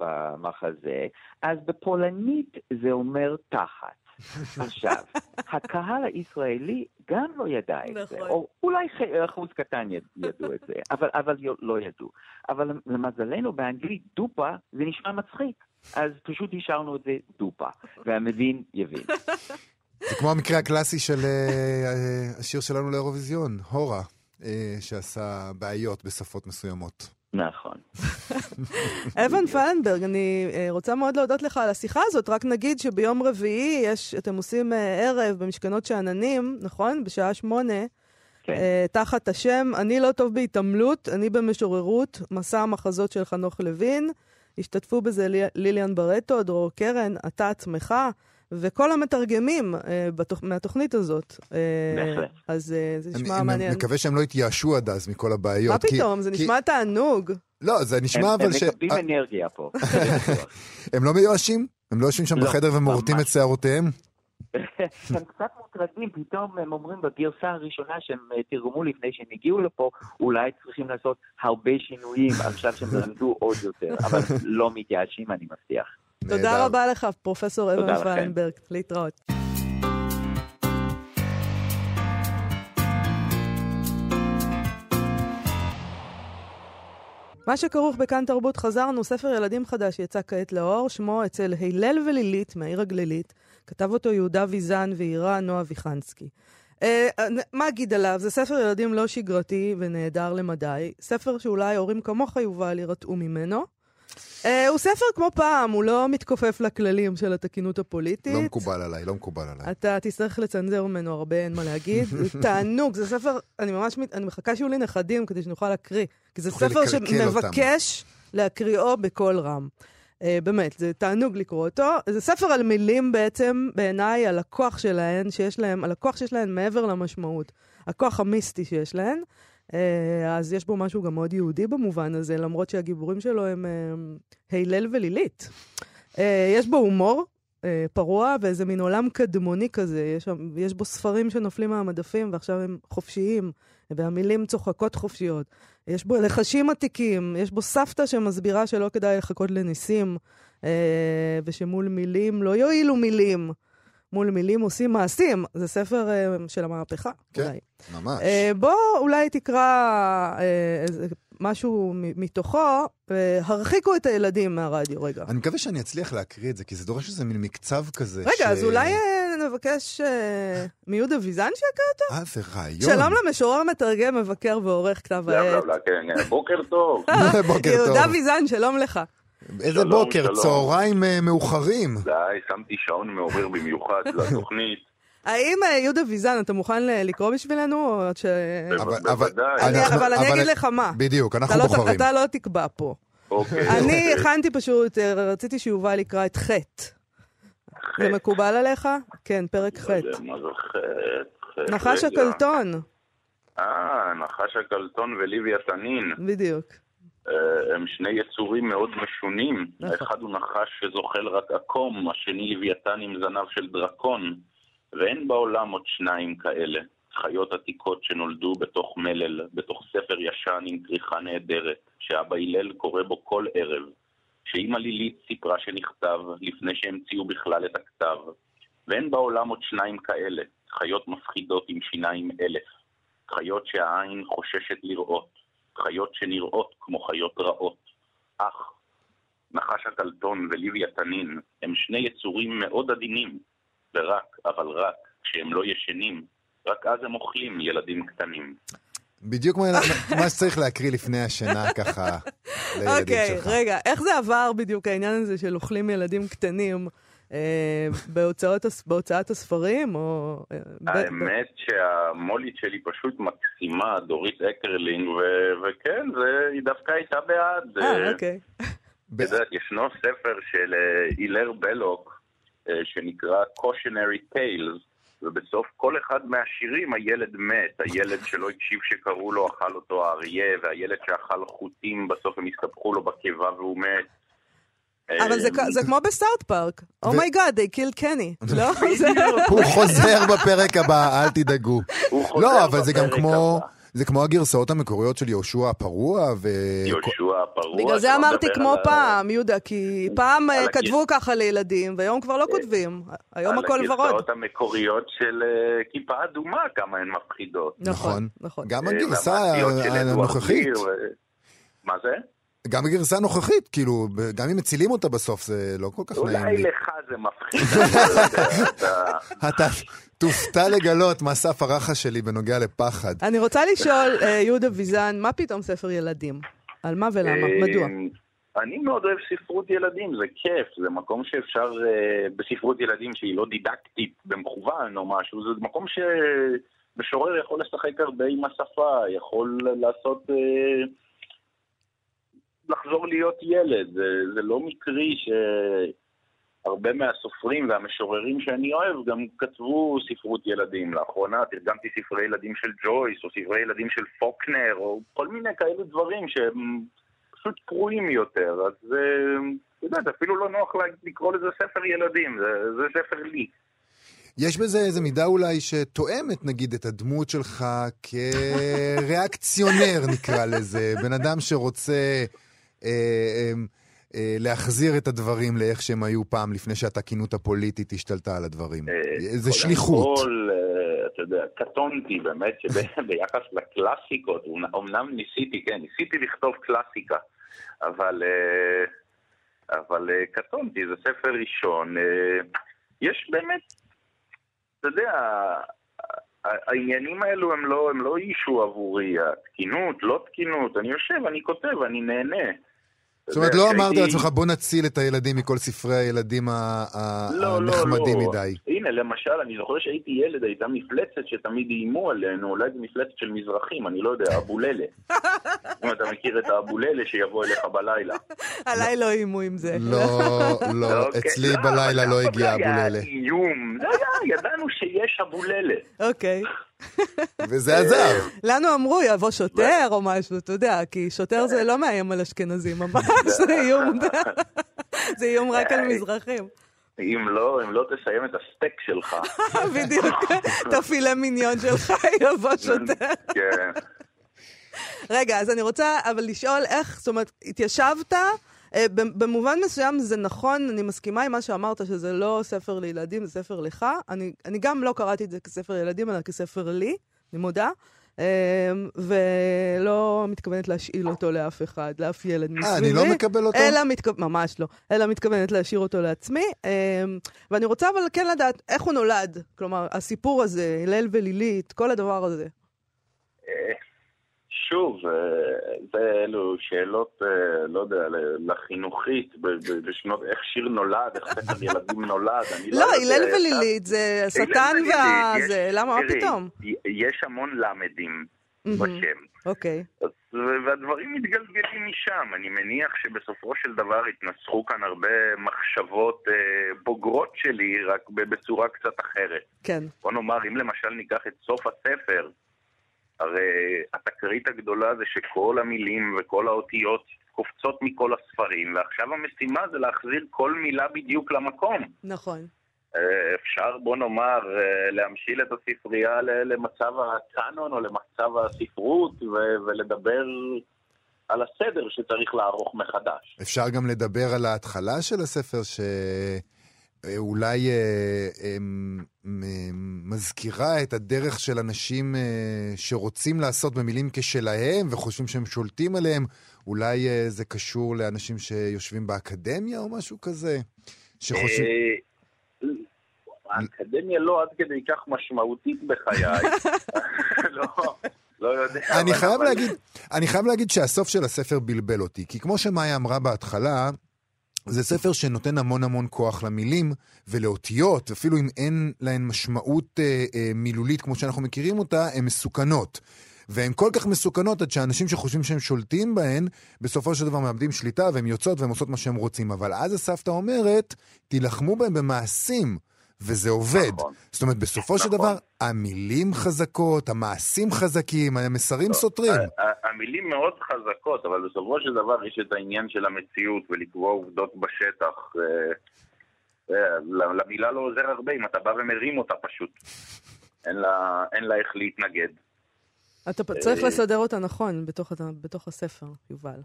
במחזה, אז בפולנית זה אומר תחת. עכשיו, הקהל הישראלי גם לא ידע את זה, נכון. או אולי אחוז קטן יד- ידעו את זה, אבל, אבל לא ידעו. אבל למזלנו באנגלית דופה זה נשמע מצחיק, אז פשוט השארנו את זה דופה, והמבין יבין. זה כמו המקרה הקלאסי של אה, אה, השיר שלנו לאירוויזיון, הורה, אה, שעשה בעיות בשפות מסוימות. נכון. אבן פלנברג, אני אה, רוצה מאוד להודות לך על השיחה הזאת. רק נגיד שביום רביעי יש, אתם עושים אה, ערב במשכנות שאננים, נכון? בשעה שמונה. כן. אה, תחת השם "אני לא טוב בהתעמלות, אני במשוררות", מסע המחזות של חנוך לוין. השתתפו בזה לי- ליליאן ברטו, דרור קרן, אתה עצמך, וכל המתרגמים אה, בתוכ... מהתוכנית הזאת. אה, בהחלט. אז אה, זה אני נשמע אני מעניין. מקווה שהם לא יתייאשו עד אז מכל הבעיות. מה כי- פתאום? זה כי- נשמע תענוג. לא, זה נשמע הם, אבל הם ש... מקבלים אה, אנרגיה פה. הם לא מיואשים? הם לא יושבים שם לא, בחדר ומורטים את. שערותיהם? הם קצת מוטרדים, פתאום הם אומרים בגרסה הראשונה שהם אה, תרגמו לפני שהם הגיעו לפה, אולי צריכים לעשות הרבה שינויים עכשיו שהם למדו עוד יותר, אבל לא מתייאשים, אני מבטיח. תודה. רבה לך, פרופסור אבן. פלנברג. להתראות. מה שכרוך בכאן תרבות חזרנו, ספר ילדים חדש יצא כעת לאור, שמו אצל הלל ולילית מהעיר הגלילית, כתב אותו יהודה ויזן ואירה נועה ויחנסקי. אה, מה אגיד עליו? זה ספר ילדים לא שגרתי ונהדר למדי. ספר שאולי הורים כמוך, יובל, יירתעו ממנו. Uh, הוא ספר כמו פעם, הוא לא מתכופף לכללים של התקינות הפוליטית. לא מקובל עליי, לא מקובל עליי. אתה תצטרך לצנזר ממנו הרבה, אין מה להגיד. תענוג, זה ספר, אני ממש, אני מחכה שיהיו לי נכדים כדי שנוכל להקריא. כי זה ספר שמבקש להקריאו בקול רם. Uh, באמת, זה תענוג לקרוא אותו. זה ספר על מילים בעצם, בעיניי, על הכוח שלהן, שיש להם, על הכוח שיש להן מעבר למשמעות. הכוח המיסטי שיש להן. אה, אז יש בו משהו גם מאוד יהודי במובן הזה, למרות שהגיבורים שלו הם אה, הילל ולילית. אה, יש בו הומור פרוע ואיזה מין עולם קדמוני כזה. יש, יש בו ספרים שנופלים מהמדפים ועכשיו הם חופשיים, והמילים צוחקות חופשיות. יש בו לחשים עתיקים, יש בו סבתא שמסבירה שלא כדאי לחכות לניסים, ושמול מילים לא יועילו מילים. מול מילים עושים מעשים. זה ספר uh, של המהפכה, כן, אולי. ממש. Uh, בוא אולי תקרא uh, משהו מתוכו, uh, הרחיקו את הילדים מהרדיו, רגע. אני מקווה שאני אצליח להקריא את זה, כי זה דורש איזה מין מקצב כזה. רגע, ש... אז אולי uh, נבקש מיהודה ויזן שיקרא אותו? אה, זה רעיון. שלום למשורר, מתרגם, מבקר ועורך כתב העת. כן, בוקר טוב. בוקר טוב. יהודה ויזן, שלום לך. איזה שלום, בוקר, שלום. צהריים uh, מאוחרים. די, שמתי שעון מעורר במיוחד לתוכנית. האם אה, יהודה ויזן, אתה מוכן לקרוא בשבילנו? ש... בוודאי. אבל אני אגיד לך מה. בדיוק, אנחנו לא בוחרים. אתה לא תקבע פה. אוקיי. אני הכנתי פשוט, אה, רציתי שיובל יקרא את חטא. זה מקובל עליך? כן, פרק זה חטא? נחש הקלטון. אה, נחש הקלטון וליבי התנין. בדיוק. אה, הם שני יצורים מאוד משונים. נכון. האחד הוא נחש שזוחל רק עקום, השני לוויתן עם זנב של דרקון. ואין בעולם עוד שניים כאלה. חיות עתיקות שנולדו בתוך מלל, בתוך ספר ישן עם כריכה נהדרת, שאבא הלל קורא בו כל ערב, שאימא לילית סיפרה שנכתב לפני שהמציאו בכלל את הכתב. ואין בעולם עוד שניים כאלה, חיות מפחידות עם שיניים אלף, חיות שהעין חוששת לראות, חיות שנראות כמו חיות רעות. אך, נחש הטלטון ולוויתנין הם שני יצורים מאוד עדינים, ורק, אבל רק, כשהם לא ישנים, רק אז הם אוכלים ילדים קטנים. בדיוק מה שצריך להקריא לפני השינה ככה לילדים okay, שלך. אוקיי, רגע, איך זה עבר בדיוק העניין הזה של אוכלים ילדים קטנים? אה, בהוצאות, בהוצאת הספרים, או... אה, האמת. שהמו"לית שלי פשוט מקסימה, דורית אקרלינג, ו- וכן, זה, היא דווקא הייתה בעד. אה, אוקיי. את יודעת, ישנו ספר של אה, הילר בלוק, אה, שנקרא Cautionary Tales, ובסוף כל אחד מהשירים הילד מת, הילד שלא הקשיב שקראו לו אכל אותו האריה, והילד שאכל חוטים בסוף הם הסתבכו לו בקיבה והוא מת. אבל זה, אה, זה כמו בסאוט פארק. Oh my god, oh they killed Kenny. לא? הוא חוזר בפרק הבא, אל תדאגו. לא, אבל זה גם כמו... זה כמו הגרסאות המקוריות של יהושע הפרוע ו... יהושע הפרוע. בגלל זה אמרתי כמו פעם, יהודה, כי פעם אה, כתבו ככה לילדים, והיום כבר לא כותבים. היום הכל ורוד. על הגרסאות המקוריות של אה, כיפה אדומה, כמה הן מפחידות. נכון, נכון. גם הגרסה הנוכחית. מה זה? גם בגרסה הנוכחית, כאילו, גם אם מצילים אותה בסוף, זה לא כל כך נעים לי. אולי לך זה מפחיד. אתה תופתע לגלות מה סף הרחש שלי בנוגע לפחד. אני רוצה לשאול, אה, יהודה ויזן, מה פתאום ספר ילדים? על מה ולמה? אה, מדוע? אני מאוד אוהב ספרות ילדים, זה כיף, זה מקום שאפשר, אה, בספרות ילדים שהיא לא דידקטית במכוון או משהו, זה מקום שמשורר יכול לשחק הרבה עם השפה, יכול לעשות... לחזור להיות ילד. זה, זה לא מקרי שהרבה מהסופרים והמשוררים שאני אוהב גם כתבו ספרות ילדים. לאחרונה תרגמתי ספרי ילדים של ג'ויס, או ספרי ילדים של פוקנר, או כל מיני כאלה דברים שהם פשוט פרועים יותר. אז אתה יודע, אפילו לא נוח לקרוא לזה ספר ילדים, זה, זה ספר לי. יש בזה איזה מידה אולי שתואמת, נגיד, את הדמות שלך כריאקציונר, נקרא לזה. בן אדם שרוצה אה, אה, להחזיר את הדברים לאיך שהם היו פעם, לפני שהתקינות הפוליטית השתלטה על הדברים. אה, זה שליחות. כל, אתה יודע, קטונתי באמת שביחס לקלאסיקות, אמנם ניסיתי, כן, ניסיתי לכתוב קלאסיקה, אבל, אבל קטונתי, זה ספר ראשון. יש באמת, אתה יודע, העניינים האלו הם לא, הם לא אישו עבורי, התקינות, לא תקינות, אני יושב, אני כותב, אני נהנה. זאת אומרת, לא אמרת לעצמך, בוא נציל את הילדים מכל ספרי הילדים לא, הנחמדים לא, לא. מדי. הנה, למשל, אני זוכר שהייתי ילד, הייתה מפלצת שתמיד איימו עלינו, אולי זו מפלצת של מזרחים, אני לא יודע, אבוללה. אם אתה מכיר את האבוללה שיבוא אליך בלילה. עליי לא איימו עם זה. לא, לא, אוקיי. אצלי בלילה לא הגיע אבוללה. זה היה איום, ידענו שיש אבוללה. אוקיי. וזה עזר. לנו אמרו, יבוא שוטר או משהו, אתה יודע, כי שוטר זה לא מאיים על אשכנזים, ממש, זה איום, זה איום רק על מזרחים. אם לא, אם לא תסיים את הסטייק שלך. בדיוק, את הפילה מיניון שלך יבוא שוטר. כן. רגע, אז אני רוצה אבל לשאול איך, זאת אומרת, התיישבת, אה, במובן מסוים זה נכון, אני מסכימה עם מה שאמרת, שזה לא ספר לילדים, זה ספר לך. אני, אני גם לא קראתי את זה כספר ילדים, אלא כספר לי, אני מודה. אמ, ולא מתכוונת להשאיל אותו לאף אחד, לאף ילד מסביבי. אה, אני לא מקבל אותו? אלא מתכוונת, ממש לא. אלא מתכוונת להשאיר אותו לעצמי. אמ, ואני רוצה אבל כן לדעת איך הוא נולד. כלומר, הסיפור הזה, הלל ולילית, כל הדבר הזה. שוב, אה, זה אלו שאלות, אה, לא יודע, לחינוכית, בשנות, איך שיר נולד, איך ספר ילדים נולד, אני לא, לא הלל ולילית זה השטן והזה, למה, מה פתאום? יש המון למדים בשם. אוקיי. והדברים מתגלגלים משם. אני מניח שבסופו של דבר התנסחו כאן הרבה מחשבות אה, בוגרות שלי, רק בצורה קצת אחרת. כן. בוא נאמר, אם למשל ניקח את סוף הספר, הרי התקרית הגדולה זה שכל המילים וכל האותיות קופצות מכל הספרים, ועכשיו המשימה זה להחזיר כל מילה בדיוק למקום. נכון. אה, אפשר, בוא נאמר, אה, להמשיל את הספרייה למצב הקאנון או למצב הספרות ולדבר על הסדר שצריך לערוך מחדש. אפשר גם לדבר על ההתחלה של הספר, ש... אולי אה, אה, מזכירה את הדרך של אנשים אה, שרוצים לעשות במילים כשלהם וחושבים שהם שולטים עליהם. אולי אה, זה קשור לאנשים שיושבים באקדמיה או משהו כזה? שחושבים... אה, האקדמיה לא עד כדי כך משמעותית בחיי. לא, לא יודע. אני חייב, אבל... להגיד, אני חייב להגיד שהסוף של הספר בלבל אותי, כי כמו שמאיה אמרה בהתחלה, זה ספר שנותן המון המון כוח למילים ולאותיות, אפילו אם אין להן משמעות אה, אה, מילולית כמו שאנחנו מכירים אותה, הן מסוכנות. והן כל כך מסוכנות עד שאנשים שחושבים שהם שולטים בהן, בסופו של דבר מאבדים שליטה והן יוצאות והן עושות מה שהן רוצים. אבל אז הסבתא אומרת, תילחמו בהן במעשים. וזה עובד. נכון. זאת אומרת, בסופו נכון. של דבר, המילים חזקות, המעשים חזקים, המסרים לא, סותרים. המילים מאוד חזקות, אבל בסופו של דבר יש את העניין של המציאות ולקבוע עובדות בשטח. למילה לא עוזר הרבה אם אתה בא ומרים אותה פשוט. אין לה, אין לה איך להתנגד. אתה צריך אה, לסדר אותה נכון בתוך, בתוך הספר, יובל.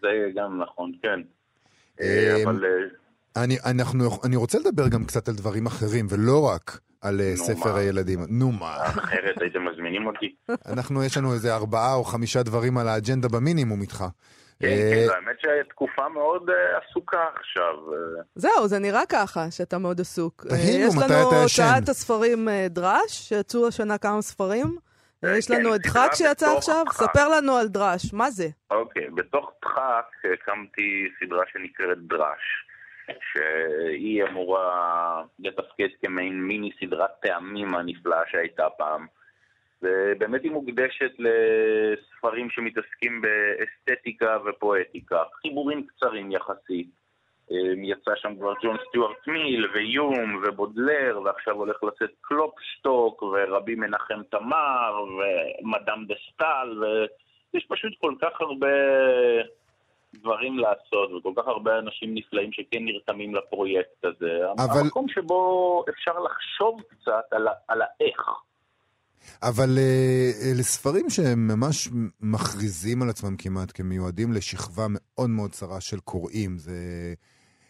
זה גם נכון, כן. אה, אבל... אני, אנחנו, אני רוצה לדבר גם קצת על דברים אחרים, ולא רק על אה, ספר מה? הילדים. נו מה. אחרת הייתם מזמינים אותי. אנחנו, יש לנו איזה ארבעה או חמישה דברים על האג'נדה במינימום איתך. כן, אה, כן, האמת שתקופה מאוד אה, עסוקה עכשיו. זהו, זה נראה ככה, שאתה מאוד עסוק. תהינו, מתי אתה ישן? יש לנו הוצאת הספרים דרש, שיצאו השנה כמה ספרים. יש לנו את דחק שיצא עכשיו, ספר לנו על דרש, מה זה? אוקיי, בתוך דחק הקמתי סדרה שנקראת דרש. שהיא אמורה לתפקד כמעין מיני סדרת טעמים הנפלאה שהייתה פעם. ובאמת היא מוקדשת לספרים שמתעסקים באסתטיקה ופואטיקה, חיבורים קצרים יחסית. אמ, יצא שם כבר ג'ון סטיוארט מיל ויום ובודלר, ועכשיו הולך לצאת קלופשטוק ורבי מנחם תמר ומדאם דה סטל, ויש פשוט כל כך הרבה דברים לעשות, וכל כך הרבה אנשים נפלאים שכן נרתמים לפרויקט הזה. אבל... המקום שבו אפשר לחשוב קצת על, על האיך. אבל אלה ספרים שהם ממש מכריזים על עצמם כמעט כמיועדים לשכבה מאוד מאוד צרה של קוראים. זה,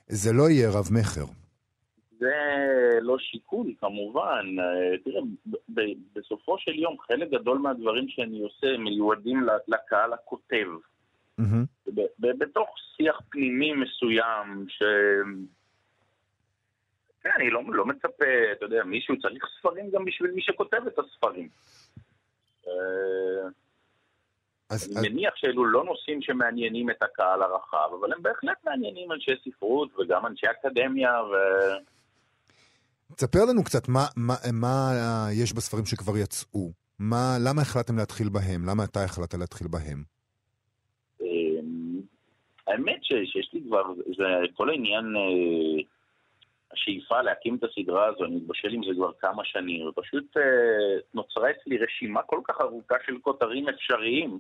זה לא יהיה רב-מכר. זה לא שיקול, כמובן. אה, תראה, בסופו של יום, חלק גדול מהדברים שאני עושה מיועדים לקהל הכותב. Mm-hmm. בתוך שיח פנימי מסוים, ש... כן, אני לא, לא מצפה, אתה יודע, מישהו צריך ספרים גם בשביל מי שכותב את הספרים. אה, אז, אני אז, מניח שאלו לא נושאים שמעניינים את הקהל הרחב, אבל הם בהחלט מעניינים אנשי ספרות וגם אנשי אקדמיה, ו... תספר לנו קצת מה, מה, מה אה, יש בספרים שכבר יצאו. מה, למה החלטתם להתחיל בהם? למה אתה החלטת להתחיל בהם? אמ, האמת ש- שיש לי כבר, זה כל העניין, אה, השאיפה להקים את הסדרה הזו, אני מתבשל עם זה כבר כמה שנים, ופשוט אה, נוצרה אצלי רשימה כל כך ארוכה של כותרים אפשריים.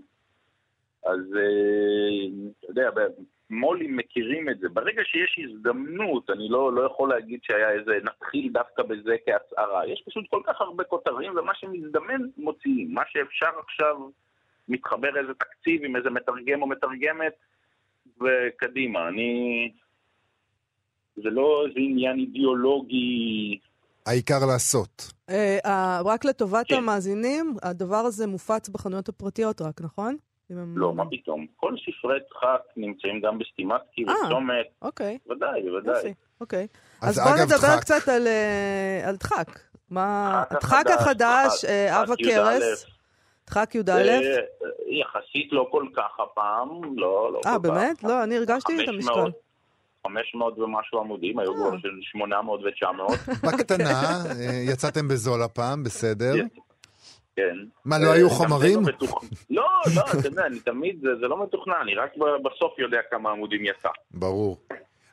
אז אה, אתה יודע, מו"לים מכירים את זה. ברגע שיש הזדמנות, אני לא, לא יכול להגיד שהיה איזה, נתחיל דווקא בזה כהצהרה. יש פשוט כל כך הרבה כותרים, ומה שמזדמן מוציאים. מה שאפשר עכשיו, מתחבר איזה תקציב עם איזה מתרגם או מתרגמת, וקדימה. אני... זה לא איזה עניין אידיאולוגי. העיקר לעשות. אה, אה, רק לטובת כן. המאזינים, הדבר הזה מופץ בחנויות הפרטיות רק, נכון? הם- לא, מה פתאום. כל ספרי דחק נמצאים גם בסטימצקי אה. וצומת. אוקיי, ודאי, ודאי. אוקיי. אז אז בואו אגב, נדבר דחק. קצת על, אה, על דחק. מה... דחק דחק החדש, אה, אב דחק י"א. הכרס, דחק י"א. זה יחסית לא כל כך הפעם, לא, לא כל כך. אה, באמת? לא, אני הרגשתי את 500 המשקל. 500 ומשהו עמודים, היו אה. כבר של 800 ו-900. בקטנה, אה, יצאתם בזול הפעם, בסדר. כן. מה, לא היו אה, חומרים? לא לא, לא, אתה יודע, אני תמיד, זה זה לא מתוכנן, אני רק ב- בסוף יודע כמה עמודים יצא. ברור.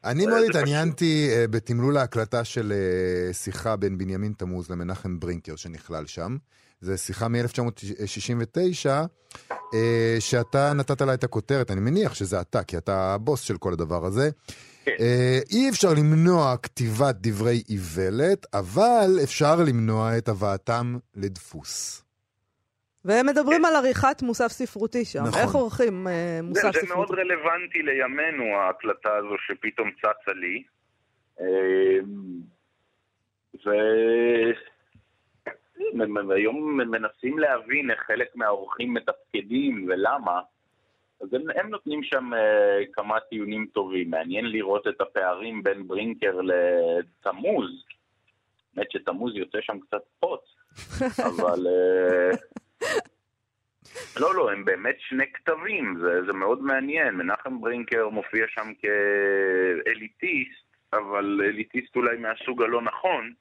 אני מאוד. התעניינתי אה, בתמלול ההקלטה של אה, שיחה בין בנימין תמוז למנחם ברינקר שנכלל שם. זו שיחה מ-1969, שאתה נתת לה את הכותרת, אני מניח שזה אתה, כי אתה הבוס של כל הדבר הזה. כן. אה, אי אפשר למנוע כתיבת דברי איוולת, אבל אפשר למנוע את הבאתם לדפוס. והם מדברים על עריכת מוסף ספרותי שם. נכון. איך עורכים אה, זה, מוסף זה מאוד ספרותי? רלוונטי לימינו, ההקלטה הזו שפתאום צצה לי. אה, ו... היום מנסים להבין איך חלק מהאורחים מתפקדים ולמה. אז הם, הם נותנים שם uh, כמה טיעונים טובים. מעניין לראות את הפערים בין ברינקר לתמוז. האמת שתמוז יוצא שם קצת פוץ, אבל... אה, לא, לא, הם באמת שני כתבים, זה, זה מאוד מעניין. מנחם ברינקר מופיע שם כאליטיסט, אבל אליטיסט אולי מהסוג הלא נכון,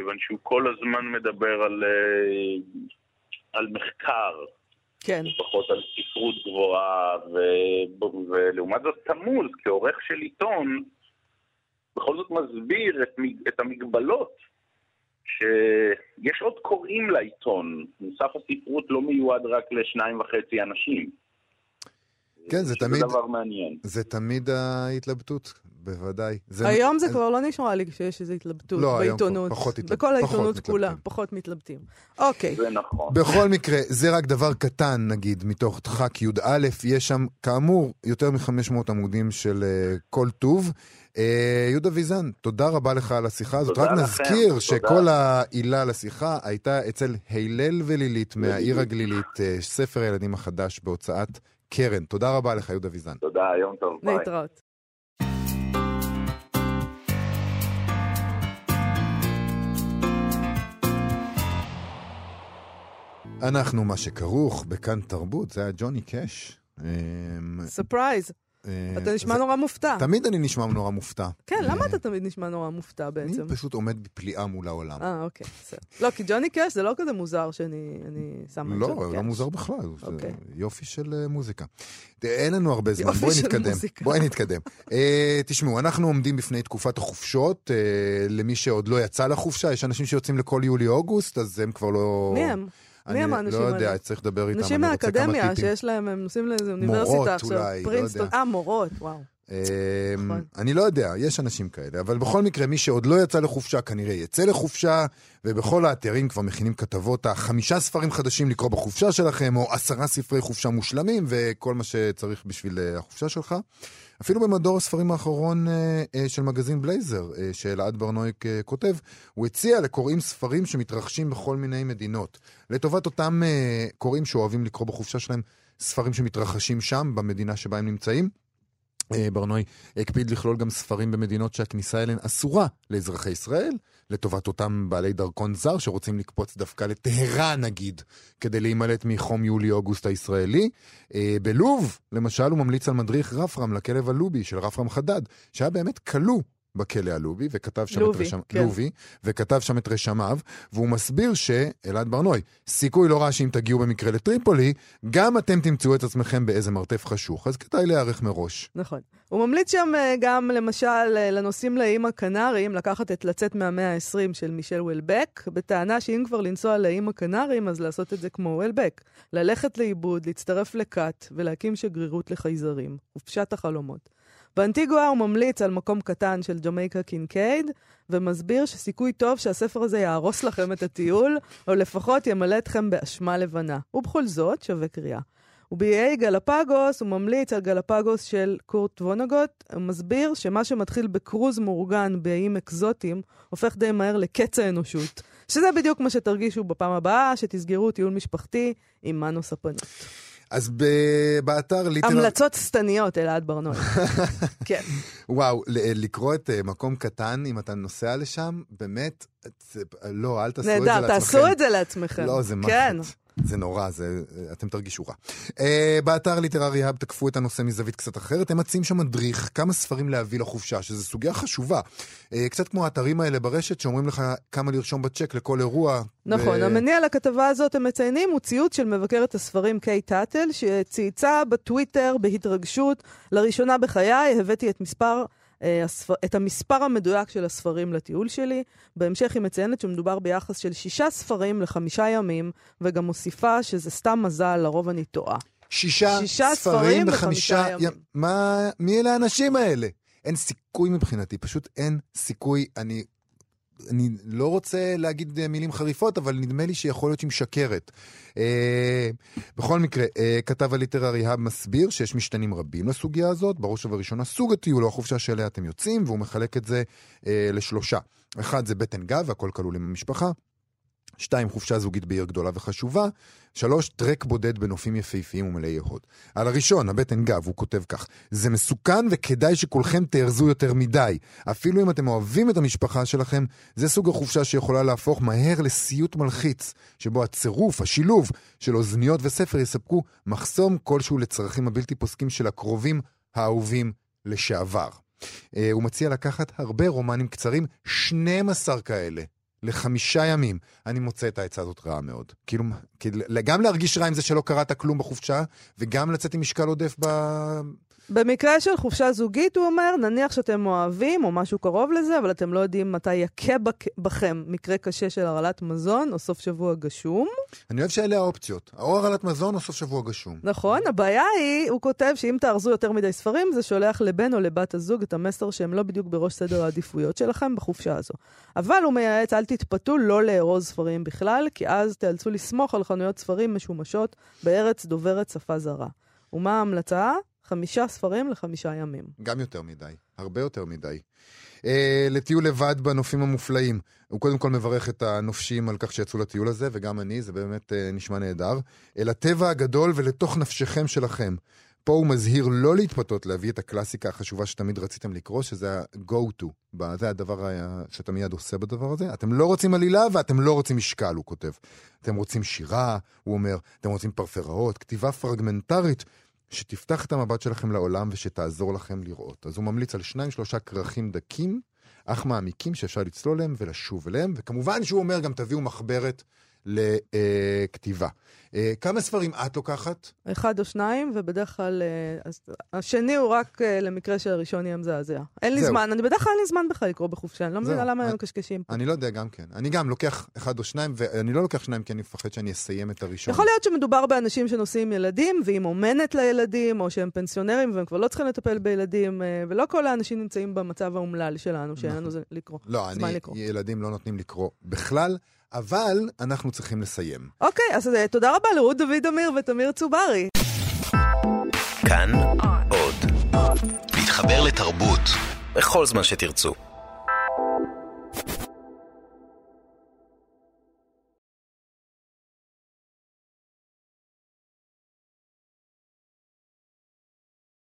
כיוון שהוא כל הזמן מדבר על, אה, על מחקר, כן. פחות על ספרות גבוהה, ו... ולעומת זאת תמוז, כעורך של עיתון, בכל זאת מסביר את, את המגבלות, שיש עוד קוראים לעיתון, מוסף הספרות לא מיועד רק לשניים וחצי אנשים. כן, זה תמיד- דבר מעניין. זה תמיד ההתלבטות, בוודאי. זה- היום זה כבר לא נשמע לי שיש איזו התלבטות לא, היום בעיתונות. פחות התלבט- בכל העיתונות פחות כולה, מתלבטים. פחות מתלבטים. אוקיי. זה נכון. בכל מקרה, זה רק דבר קטן, נגיד, מתוך דחק י"א, יש שם, כאמור, יותר מ-500 עמודים של uh, כל טוב. Uh, יהודה ויזן, תודה רבה לך על השיחה הזאת. רק לכם, נזכיר תודה. שכל העילה לשיחה הייתה אצל הלל ולילית מהעיר הגלילית, uh, ספר הילדים החדש בהוצאת קרן. תודה רבה לך, יהודה ויזן. תודה, יום טוב, ביי. להתראות. אנחנו מה שכרוך בכאן תרבות, זה היה ג'וני קאש. אמ, ספרייז. אה, אתה נשמע נורא מופתע. תמיד אני נשמע נורא מופתע. כן, למה אה, אתה תמיד נשמע נורא מופתע בעצם? אני פשוט עומד בפליאה מול העולם. אה, אוקיי, בסדר. לא, כי ג'וני קאש זה לא כזה מוזר שאני אני שמה את לא, ג'וני לא קאש. מוזר בכלל, אוקיי. יופי של אה, מוזיקה. אין לנו הרבה זמן, בואי נתקדם. בואי נתקדם. אה, תשמעו, אנחנו עומדים בפני תקופת החופשות, אה, למי שעוד לא יצא לחופשה, יש אנשים שיוצאים לכל יולי-אוגוסט, אז הם כבר לא... מי הם? אני מי הם האנשים לא יודע, האלה? צריך לדבר איתם, אנשים אני מהאקדמיה. שיש להם, הם נוסעים לאיזה מורות אוניברסיטה עכשיו. אולי, לא. יודע. אה, מורות, וואו. אמ, נכון. אני לא יודע, יש אנשים כאלה, אבל בכל מקרה, מי שעוד לא יצא לחופשה, כנראה יצא לחופשה, ובכל האתרים כבר מכינים כתבות, החמישה ספרים חדשים לקרוא בחופשה שלכם, או עשרה ספרי חופשה מושלמים, וכל מה שצריך בשביל אה, החופשה שלך. אפילו במדור הספרים האחרון אה, אה, של מגזין בלייזר, שאלעד ברנויק אה, כותב, הוא הציע לקוראים ספרים שמתרחשים בכל מיני מדינות. לטובת אותם קוראים שאוהבים לקרוא בחופשה שלהם ספרים שמתרחשים שם, במדינה שבה הם נמצאים. אה, ברנועי הקפיד לכלול גם ספרים במדינות שהכניסה אליהן אסורה לאזרחי ישראל, לטובת אותם בעלי דרכון זר שרוצים לקפוץ דווקא לטהרן נגיד, כדי להימלט מחום יולי-אוגוסט הישראלי. אה, בלוב, למשל, הוא ממליץ על מדריך רפרם לכלב הלובי של רפרם חדד, שהיה באמת כלוא בכלא הלובי, וכתב שם לובי, את רשם... כן. לובי, וכתב שם את רשמיו, והוא מסביר שאלעד ברנועי, סיכוי לא רע שאם תגיעו במקרה לטריפולי, גם אתם תמצאו את עצמכם באיזה מרתף חשוך, אז כדאי להיערך מראש. נכון. הוא ממליץ שם אה, גם, למשל, אה, לנוסעים לאיים הקנריים, לקחת את לצאת מהמאה ה-20 של מישל וולבק, בטענה שאם כבר לנסוע לאיים הקנריים, אז לעשות את זה כמו וולבק. ללכת לאיבוד, להצטרף לכת ולהקים שגרירות לחייזרים. חופשת החלומות. באנטיגואה הוא ממליץ על מקום קטן של ג'מייקה קינקייד, ומסביר שסיכוי טוב שהספר הזה יהרוס לכם את הטיול, או לפחות ימלא אתכם באשמה לבנה. ובכל זאת, שווה קריאה. ובאיי גלפגוס הוא ממליץ על גלפגוס של קורט וונגוט. הוא מסביר שמה שמתחיל בקרוז מאורגן באיים אקזוטיים, הופך די מהר לקץ האנושות. שזה בדיוק מה שתרגישו בפעם הבאה, שתסגרו טיול משפחתי עם מנו ספנות. אז ב... באתר ליטרל... המלצות שטניות, אלעד ברנועי. כן. וואו, ל- לקרוא את אה, מקום קטן, אם אתה נוסע לשם, באמת. לא, אל תעשו את זה נהדר, לעצמכם. תעשו את זה לעצמכם. לא, זה מחט. זה נורא, זה, אתם תרגישו רע. Uh, באתר ליטררי האב תקפו את הנושא מזווית קצת אחרת, הם מציעים שם מדריך, כמה ספרים להביא לחופשה, שזו סוגיה חשובה. Uh, קצת כמו האתרים האלה ברשת, שאומרים לך כמה לרשום בצ'ק לכל אירוע. נכון, ו... המניע לכתבה הזאת, הם מציינים, הוא ציוץ של מבקרת הספרים קיי טאטל, שצייצה בטוויטר בהתרגשות, לראשונה בחיי הבאתי את מספר... אה, הספר, את המספר המדויק של הספרים לטיול שלי. בהמשך היא מציינת שמדובר ביחס של שישה ספרים לחמישה ימים, וגם מוסיפה שזה סתם מזל, לרוב אני טועה. שישה, שישה ספרים בחמישה ימים. ימים. מה, מי אלה האנשים האלה? אין סיכוי מבחינתי, פשוט אין סיכוי. אני, אני לא רוצה להגיד אה, מילים חריפות, אבל נדמה לי שיכול להיות שהיא משקרת. אה, בכל מקרה, אה, כתב הליטררי האב מסביר שיש משתנים רבים לסוגיה הזאת, בראש ובראשונה סוג הטיול או החופשה שאליה אתם יוצאים, והוא מחלק את זה אה, לשלושה. אחד זה בטן גב, הכל כלול עם המשפחה. שתיים, חופשה זוגית בעיר גדולה וחשובה. שלוש, טרק בודד בנופים יפהפיים ומלאי הוד. על הראשון, הבטן גב, הוא כותב כך: זה מסוכן וכדאי שכולכם תארזו יותר מדי. אפילו אם אתם אוהבים את המשפחה שלכם, זה סוג החופשה שיכולה להפוך מהר לסיוט מלחיץ, שבו הצירוף, השילוב של אוזניות וספר יספקו מחסום כלשהו לצרכים הבלתי פוסקים של הקרובים האהובים לשעבר. אה, הוא מציע לקחת הרבה רומנים קצרים, 12 כאלה. לחמישה ימים, אני מוצא את העצה הזאת רעה מאוד. כאילו, גם להרגיש רע עם זה שלא קראת כלום בחופשה, וגם לצאת עם משקל עודף ב... במקרה של חופשה זוגית, הוא אומר, נניח שאתם אוהבים או משהו קרוב לזה, אבל אתם לא יודעים מתי יכה בק- בכם מקרה קשה של הרעלת מזון או סוף שבוע גשום. אני אוהב שאלה האופציות. או הרעלת מזון או סוף שבוע גשום. נכון, הבעיה היא, הוא כותב שאם תארזו יותר מדי ספרים, זה שולח לבן או לבת הזוג את המסר שהם לא בדיוק בראש סדר העדיפויות שלכם בחופשה הזו. אבל הוא מייעץ, אל תתפתו לא לארוז ספרים בכלל, כי אז תיאלצו לסמוך על חנויות ספרים משומשות בארץ דוברת שפה זרה. ומה ההמלצה? חמישה ספרים לחמישה ימים. גם יותר מדי. הרבה יותר מדי. אה, לטיול לבד בנופים המופלאים. הוא קודם כל מברך את הנופשים על כך שיצאו לטיול הזה, וגם אני, זה באמת אה, נשמע נהדר. אל הטבע הגדול ולתוך נפשכם שלכם. פה הוא מזהיר לא להתפתות להביא את הקלאסיקה החשובה שתמיד רציתם לקרוא, שזה ה-go to. זה הדבר ה- שאתה מיד עושה בדבר הזה. אתם לא רוצים עלילה ואתם לא רוצים משקל, הוא כותב. אתם רוצים שירה, הוא אומר, אתם רוצים פרפראות, כתיבה פרגמנטרית. שתפתח את המבט שלכם לעולם ושתעזור לכם לראות. אז הוא ממליץ על שניים שלושה כרכים דקים, אך מעמיקים שאפשר לצלול להם ולשוב אליהם, וכמובן שהוא אומר גם תביאו מחברת לכתיבה. אה, כמה ספרים את לוקחת? אחד או שניים, ובדרך כלל... אה, השני הוא רק אה, למקרה שהראשון יהיה מזעזע. אין לי זהו. זמן, אני בדרך כלל אין לי זמן בכלל לקרוא בחופשה, אני לא מבינה. למה הם מקשקשים פה. אני לא יודע גם כן. אני גם לוקח אחד או שניים, ואני לא לוקח שניים כי אני מפחד שאני אסיים את הראשון. יכול להיות שמדובר באנשים שנוסעים עם ילדים, ועם אומנת לילדים, או שהם פנסיונרים והם כבר לא צריכים לטפל בילדים, ולא כל האנשים נמצאים במצב האומלל שלנו, שאין לנו זה לקרוא. לא, זמן אני, לקרוא. ילדים לא נותנים לקרוא בכלל, אבל אנחנו צריכים לסיים. אוקיי, אז אה, תודה רבה לרות דוד אמיר ותמיר צוברי. כאן עוד. להתחבר לתרבות בכל זמן שתרצו.